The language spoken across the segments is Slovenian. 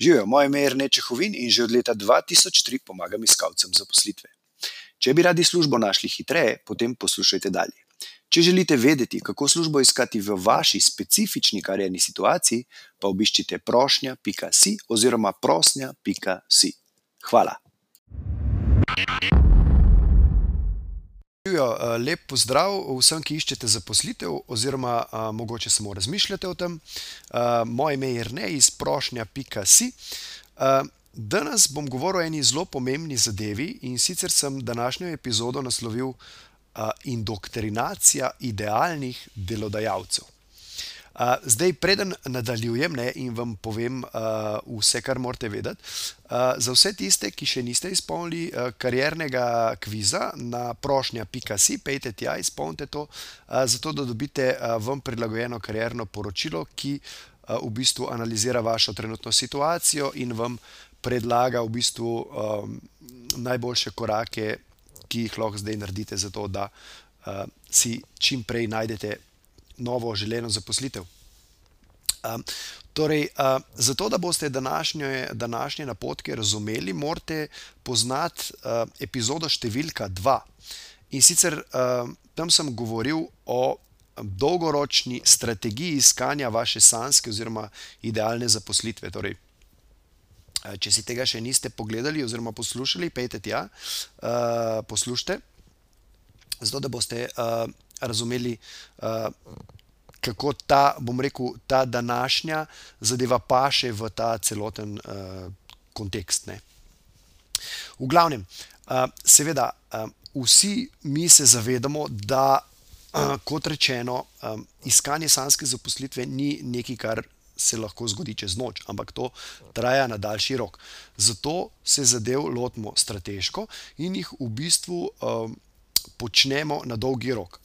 Živijo, moje ime je Nečehovin in že od leta 2003 pomagam iskalcem zaposlitve. Če bi radi službo našli hitreje, potem poslušajte dalje. Če želite vedeti, kako službo iskati v vaši specifični karjerni situaciji, pa obiščite prošnja.si oziroma prosnja.si. Hvala. Živijo, lep pozdrav vsem, ki iščete zaposlitev, oziroma a, mogoče samo razmišljate o tem. A, moje ime je Rene iz prošnja.si. Danes bom govoril o eni zelo pomembni zadevi, in sicer sem današnjo epizodo naslovil a, Indoktrinacija idealnih delodajalcev. A, zdaj, preden nadaljujem ne, in vam povem a, vse, kar morate vedeti, a, za vse tiste, ki še niste izpolnili a, kariernega kviza na prošnja.si, pejte tja, izpolnite to, a, zato da dobite a, vam prilagojeno karierno poročilo, ki a, v bistvu analizira vašo trenutno situacijo in vam predlaga v bistvu a, najboljše korake, ki jih lahko zdaj naredite, zato da a, si čim prej najdete novo želeno zaposlitev. Um, torej, uh, zato, da boste današnje, današnje napotke razumeli, morate poznati uh, epizodo številka 2. In sicer tam sem govoril o dolgoročni strategiji iskanja vaše sanske oziroma idealne zaposlitve. Torej, če si tega še niste pogledali oziroma poslušali, pejte tja, poslušajte, zato da boste. Razumeli, kako ta, bom rekel, ta današnja zadeva paše v ta celoten uh, kontekst. Ne. V glavnem, uh, seveda, uh, vsi mi se zavedamo, da, uh, kot rečeno, um, iskanje sanske zaposlitve ni nekaj, kar se lahko zgodi čez noč, ampak to traja na daljši rok. Zato se zadev lotimo strateško in jih v bistvu. Um, počnemo na dolgi rok.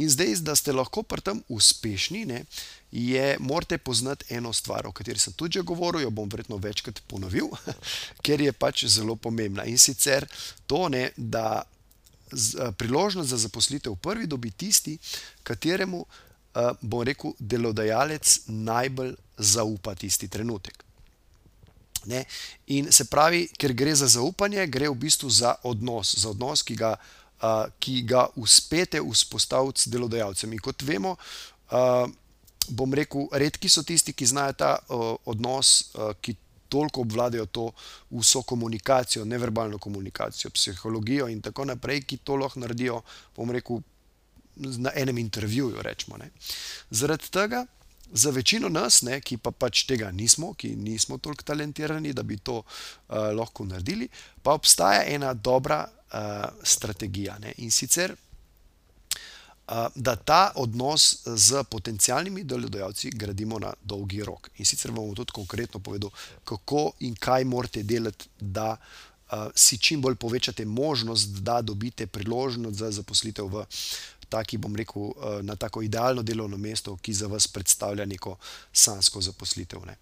In zdaj, da ste lahko pri tem uspešni, ne, je, morate poznati eno stvar, o kateri sem tudi že govoril, jo bom verjetno večkrat ponovil, ker je pač zelo pomembna. In sicer to, ne, da z, priložnost za zaposlitev prvi dobi tisti, kateremu bom rekel, delodajalec najbolj zaupa tisti trenutek. Ne? In se pravi, ker gre za zaupanje, gre v bistvu za odnos, za odnos, ki ga ki ga uspete vzpostaviti s delodajalcem. In kot vemo, bom rekel, redki so tisti, ki znajo ta odnos, ki toliko obvladajo to vso komunikacijo, neverbalno komunikacijo, psihologijo in tako naprej, ki to lahko naredijo, bom rekel, na enem intervjuju. Rečemo, Zaradi tega. Za večino nas, ne, ki pa pač tega nismo, ki nismo toliko talentirani, da bi to uh, lahko naredili, pa obstaja ena dobra strategija. Ne? In sicer, uh, da ta odnos z potencijalnimi delodajalci gradimo na dolgi rok. In sicer vam bom tudi konkretno povedal, kako in kaj morate delati, da uh, si čim bolj povečate možnost, da dobite priložnost za zaposlitev v. Taki, bom rekel, na tako idealno delovno mesto, ki za vas predstavlja neko sansko zaposlitev. Ne.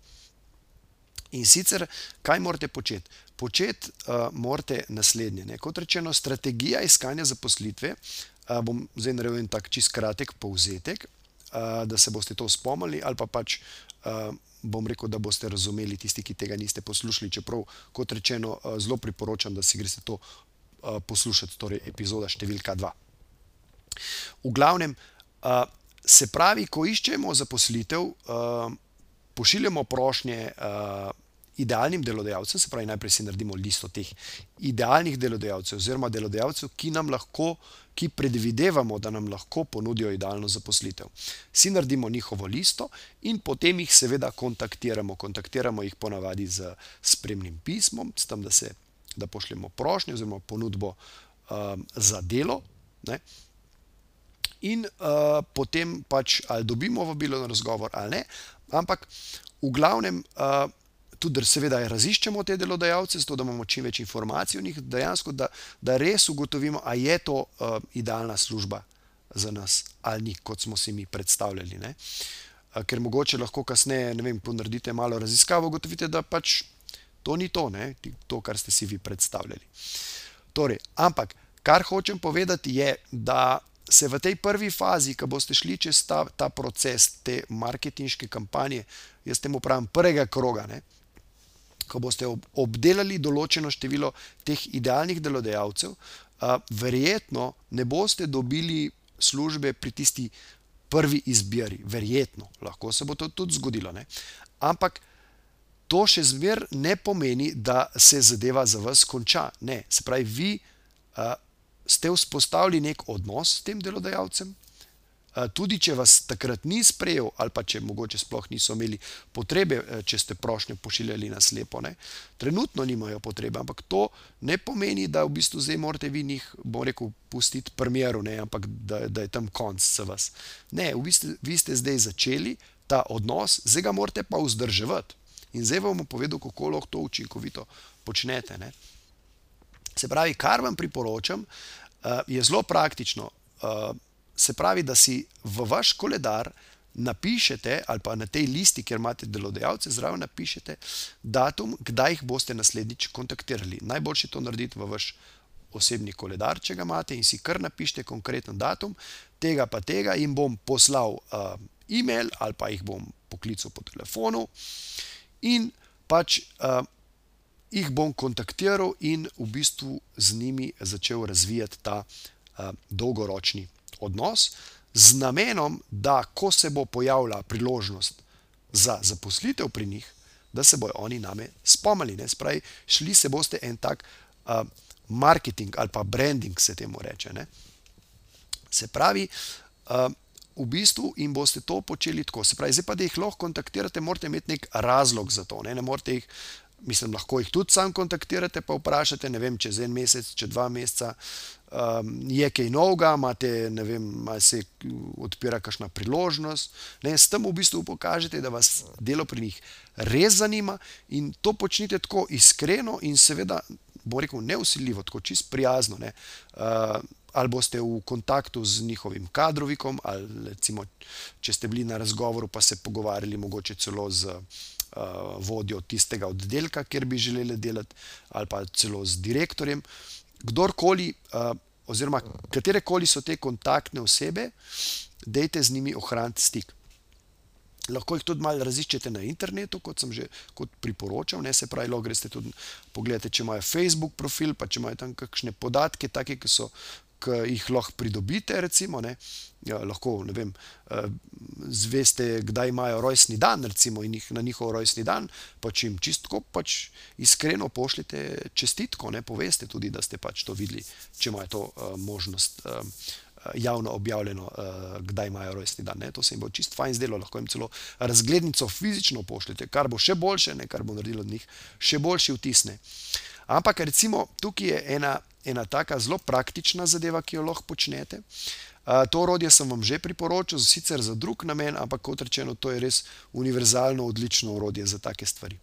In sicer, kaj morate početi? početi uh, morate naslednje. Ne? Kot rečeno, strategija iskanja zaposlitve. Uh, bom zdaj naredil en tak čist kratek povzetek, uh, da se boste to spomnili, ali pa pač uh, bom rekel, da boste razumeli tisti, ki tega niste poslušali. Čeprav, kot rečeno, uh, zelo priporočam, da si greste to uh, poslušati, torej epizoda številka 2. V glavnem, uh, se pravi, ko iščemo zaposlitev, uh, pošiljamo prošnje. Uh, idealnim delodajalcem, se pravi, najprej si naredimo listo teh idealnih delodajalcev, oziroma delodajalcev, ki nam lahko, ki predvidevamo, da nam lahko ponudijo idealno zaposlitev. Si naredimo njihovo listo in potem jih seveda kontaktiramo. Kontaktiramo jih ponavadi z spremnim pismom, s tem, da, se, da pošljemo prošnjo oziroma ponudbo um, za delo. Ne? In uh, potem pač ali dobimo vabilo na razgovor ali ne, ampak v glavnem. Tudi, seveda, raziščemo te delodajalce, zato da imamo čim več informacij o njih, dejansko, da, da res ugotovimo, ali je to idealna služba za nas ali ni, kot smo si mi predstavljali. Ne? Ker mogoče lahko kasneje, ne vem, ponaredite malo raziskavo, ugotovite, da pač to ni to, ne? to, kar ste si vi predstavljali. Torej, ampak, kar hočem povedati, je, da se v tej prvi fazi, ko boste šli čez ta, ta proces, te marketinške kampanje, jaz temu pravim prvega kroga, ne? ko boste obdelali določeno število teh idealnih delodajalcev, verjetno ne boste dobili službe pri tisti prvi izbiri, verjetno, lahko se bo to tudi zgodilo. Ne? Ampak to še zmeraj ne pomeni, da se zadeva za vas konča. Ne, se pravi, vi a, ste vzpostavili nek odnos s tem delodajalcem, tudi če vas takrat ni sprejel, ali pa če mogoče sploh niso imeli potrebe, če ste prošnje pošiljali na slepo, ne, trenutno nimajo potrebe, ampak to ne pomeni, da v bistvu zdaj morate vi njih, bom rekel, pustiti premjeru, ne, ampak da, da je tam konc za vas. Ne, v bistvu vi ste zdaj začeli ta odnos, zdaj ga morate pa vzdrževati. In zdaj vam bom povedal, kako lahko to učinkovito počnete. Ne. Se pravi, kar vam priporočam, je zelo praktično se pravi, da si v vaš koledar napišete, ali pa na tej listi, kjer imate delodajalce, zraven napišete datum, kdaj jih boste naslednjič kontaktirali. Najboljše to narediti v vaš osebni koledar, če ga imate, in si kar napišete konkreten datum, tega pa tega, jim bom poslal uh, e-mail ali pa jih bom poklical po telefonu in pač. Uh, Ih bom kontaktiral in v bistvu z njimi začel razvijati ta uh, dolgoročni odnos z namenom, da ko se bo pojavila priložnost za zaposlitev pri njih, da se bodo oni name spomnili. Spravi, šli se boste en tak uh, marketing ali pa branding, se temu reče. Ne? Se pravi, uh, v bistvu jim boste to počeli tako. Se pravi, zdaj pa, da jih lahko kontaktirate, morate imeti nek razlog za to. Ne, ne morate jih. Mislim, lahko jih tudi sam kontaktirate, pa vprašate, ne vem, čez en mesec, čez dva meseca, um, je kaj novega, imate, ne vem, ali se odpira kakšna priložnost. Ne, s tem v bistvu pokažete, da vas delo pri njih res zanima in to počnite tako iskreno in seveda, bo rekel, neusiljivo, tako čist prijazno. Ne, uh, ali boste v kontaktu z njihovim kadrovikom, ali recimo, če ste bili na razgovoru, pa se pogovarjali mogoče celo z. Uh, vodjo tistega oddelka, kjer bi želeli delati, ali pa celo z direktorjem. Kdorkoli, uh, oziroma katere koli so te kontaktne osebe, dejte z njimi ohraniti stik. Lahko jih tudi malo raziščete na internetu, kot sem že kot priporočal, ne se pravi, lahko greste tudi pogledati, če imajo Facebook profil, pa če imajo tam kakšne podatke, take, ki so ki jih lahko pridobite, recimo, ne, ja, lahko ne vem, uh, zveste, kdaj imajo rojstni dan, recimo, in jih na njihov rojstni dan, pač jim čistko, pač iskreno pošljete čestitko, ne poveste tudi, da ste pač to videli, če imajo to uh, možnost. Uh, Javno objavljeno, kdaj imajo rojstni dan. Ne? To se jim bo čisto fajn zdelo, lahko jim celo razglednico fizično pošljete, kar bo še boljše, ne? kar bo naredilo od njih še boljši vtis. Ampak recimo tukaj je ena ena taka zelo praktična zadeva, ki jo lahko počnete. To orodje sem vam že priporočil, sicer za drug namen, ampak kot rečeno, to je res univerzalno, odlično orodje za take stvari,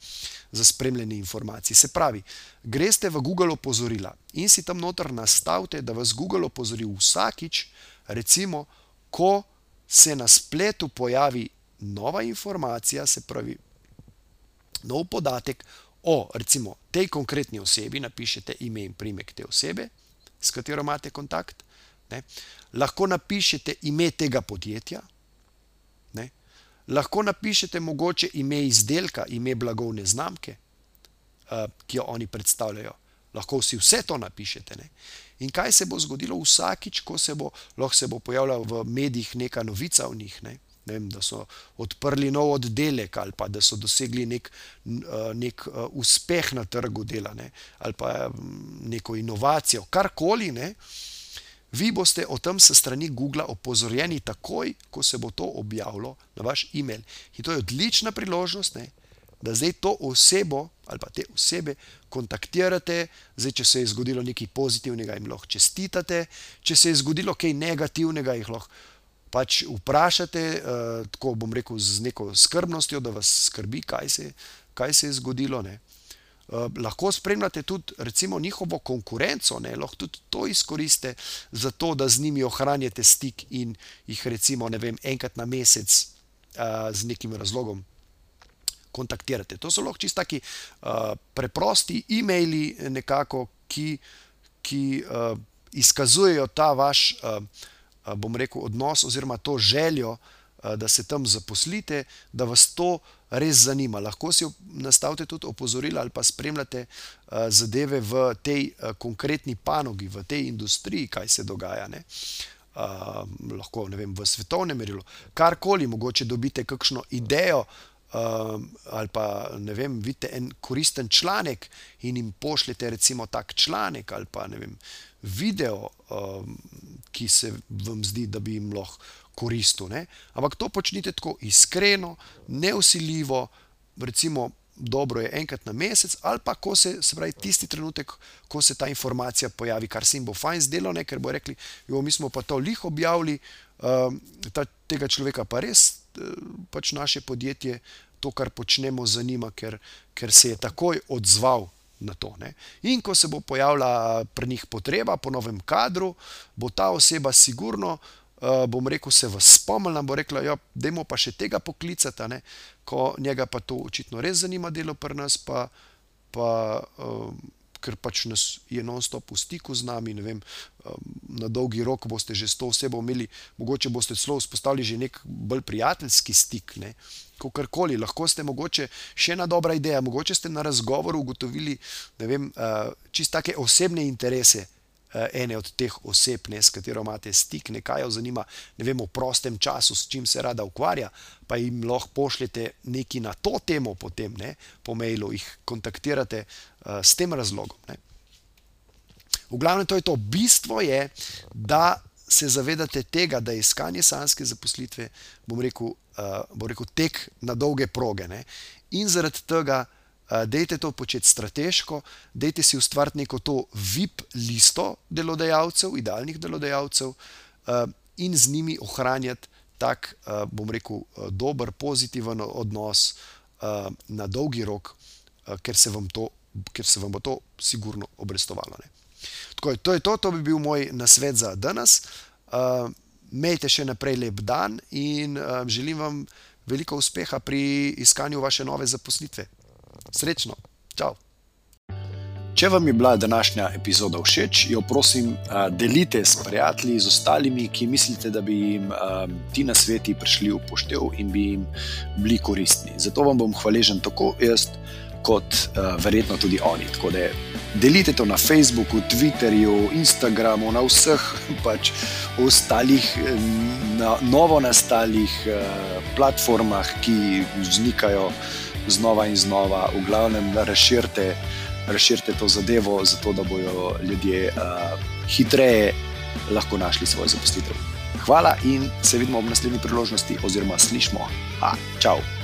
za spremljanje informacij. Se pravi, greste v Google opozorila in si tam noter nastavite, da vas Google opozori vsakič, recimo, ko se na spletu pojavi nova informacija, se pravi, nov podatek o recimo tej konkretni osebi, napišete ime in primek te osebe, s katero imate kontakt. Ne? Lahko napišete ime tega podjetja, ne? lahko napišete mogoče ime izdelka, ime blagovne znamke, uh, ki jo oni predstavljajo. Lahko vsi vse to napišete. Ne? In kaj se bo zgodilo vsakič, ko se bo, se bo pojavljala v medijih neka novica o njih? Ne? Vem, da so odprli nov oddelek ali pa da so dosegli nek, eh, nek eh, uspeh na trgu dela ne, ali pa mm, neko inovacijo, karkoli. Ne, vi boste o tem se strani Google opozorjeni takoj, ko se bo to objavilo na vaš e-mail. In to je odlična priložnost, ne, da zdaj to osebo ali pa te osebe kontaktirate, zdaj, če se je zgodilo nekaj pozitivnega, jim lahko čestitate, če se je zgodilo kaj negativnega, jih lahko pač vprašate, uh, tako bom rekel, z neko skrbnostjo, da vas skrbi, kaj se, kaj se je zgodilo. Uh, lahko spremljate tudi recimo, njihovo konkurenco, ne? lahko tudi to izkoriste za to, da z njimi ohranjate stik in jih recimo vem, enkrat na mesec uh, z nekim razlogom kontaktirate. To so lahko čisto taki uh, preprosti e-maili, nekako, ki, ki uh, izkazujejo ta vaš. Uh, bom rekel, odnos oziroma to željo da se tam zaposlite, da vas to res zanima. Lahko si nastavite tudi opozorila ali pa spremljate zadeve v tej konkretni panogi, v tej industriji, kaj se dogaja. Ne. Uh, lahko vem, v svetovnem merilu, karkoli, mogoče dobite kakšno idejo, uh, ali pa ne vem, vidite en koristen članek in jim pošljete, recimo, tak članek ali pa ne vem, video, ki se vam zdi, da bi jim lahko koristil. Ne? Ampak to počnite tako iskreno, neusiljivo, recimo, dobro je enkrat na mesec, ali pa ko se, se pravi, tisti trenutek, ko se ta informacija pojavi, kar se jim bo fajn zdelo, ne? ker bo rekli, jo, mi smo pa to lih objavili, uh, ta, tega človeka pa res, uh, pač naše podjetje, to, kar počnemo, zanima, ker, ker se je takoj odzval. Na to, in ko se bo pojavila pri njih potreba po novem kadru, bo ta oseba sigurno uh, bom rekel, se vas spomnila, bo rekla, ja, da je pa še tega poklicati, ne? ko njega pa to očitno res zanima delo pri nas, pa, pa uh, ker pač nas je non-stop v stiku z nami. Vem, um, na dolgi rok boste že s to osebo imeli, mogoče boste celo vzpostavili že nek bolj prijateljski stik. Ne? Kakorkoli, lahko ste mogoče še ena dobra ideja, mogoče ste na razgovoru ugotovili, da vem, uh, čist take osebne interese, ene od teh oseb, ne, s katero imate stik, nekaj jo zanima, ne vem, v prostem času, s čim se rada ukvarja, pa jim lahko pošljete nekaj na to temo, potem ne, po mailu jih kontaktirate uh, s tem razlogom. Ne. V glavnem, to je to. Bistvo je, da se zavedate tega, da je iskanje sanske zaposlitve, bom rekel, uh, bom rekel tek na dolge proge. Ne. In zaradi tega, dejte to početi strateško, dejte si ustvariti neko to VIP listo delodajalcev, idealnih delodajalcev uh, in z njimi ohranjati tak, uh, bom rekel, dober, pozitiven odnos na dolgi rok, ker, se to, ker se vam bo to sigurno obrestovalo. Ne. Tako je, to je to, to bi bil moj nasvet za danes. Mejte še naprej lep dan in želim vam veliko uspeha pri iskanju vaše nove zaposlitve. Srečno, čau. Če vam je bila današnja epizoda všeč, jo prosim, delite s prijatelji, z ostalimi, ki mislite, da bi jim ti na sveti prišli v poštev in bi jim bili koristni. Zato vam bom hvaležen tako jaz, kot verjetno tudi oni. Tako da delite to na Facebooku, Twitterju, Instagramu, na vseh pač ostalih, na novo nastalih platformah, ki vznikajo znova in znova, v glavnem, razširite, razširite to zadevo, zato da bodo ljudje uh, hitreje lahko našli svoj zaposlitev. Hvala in se vidimo ob naslednji priložnosti, oziroma slišmo. Ha, čau!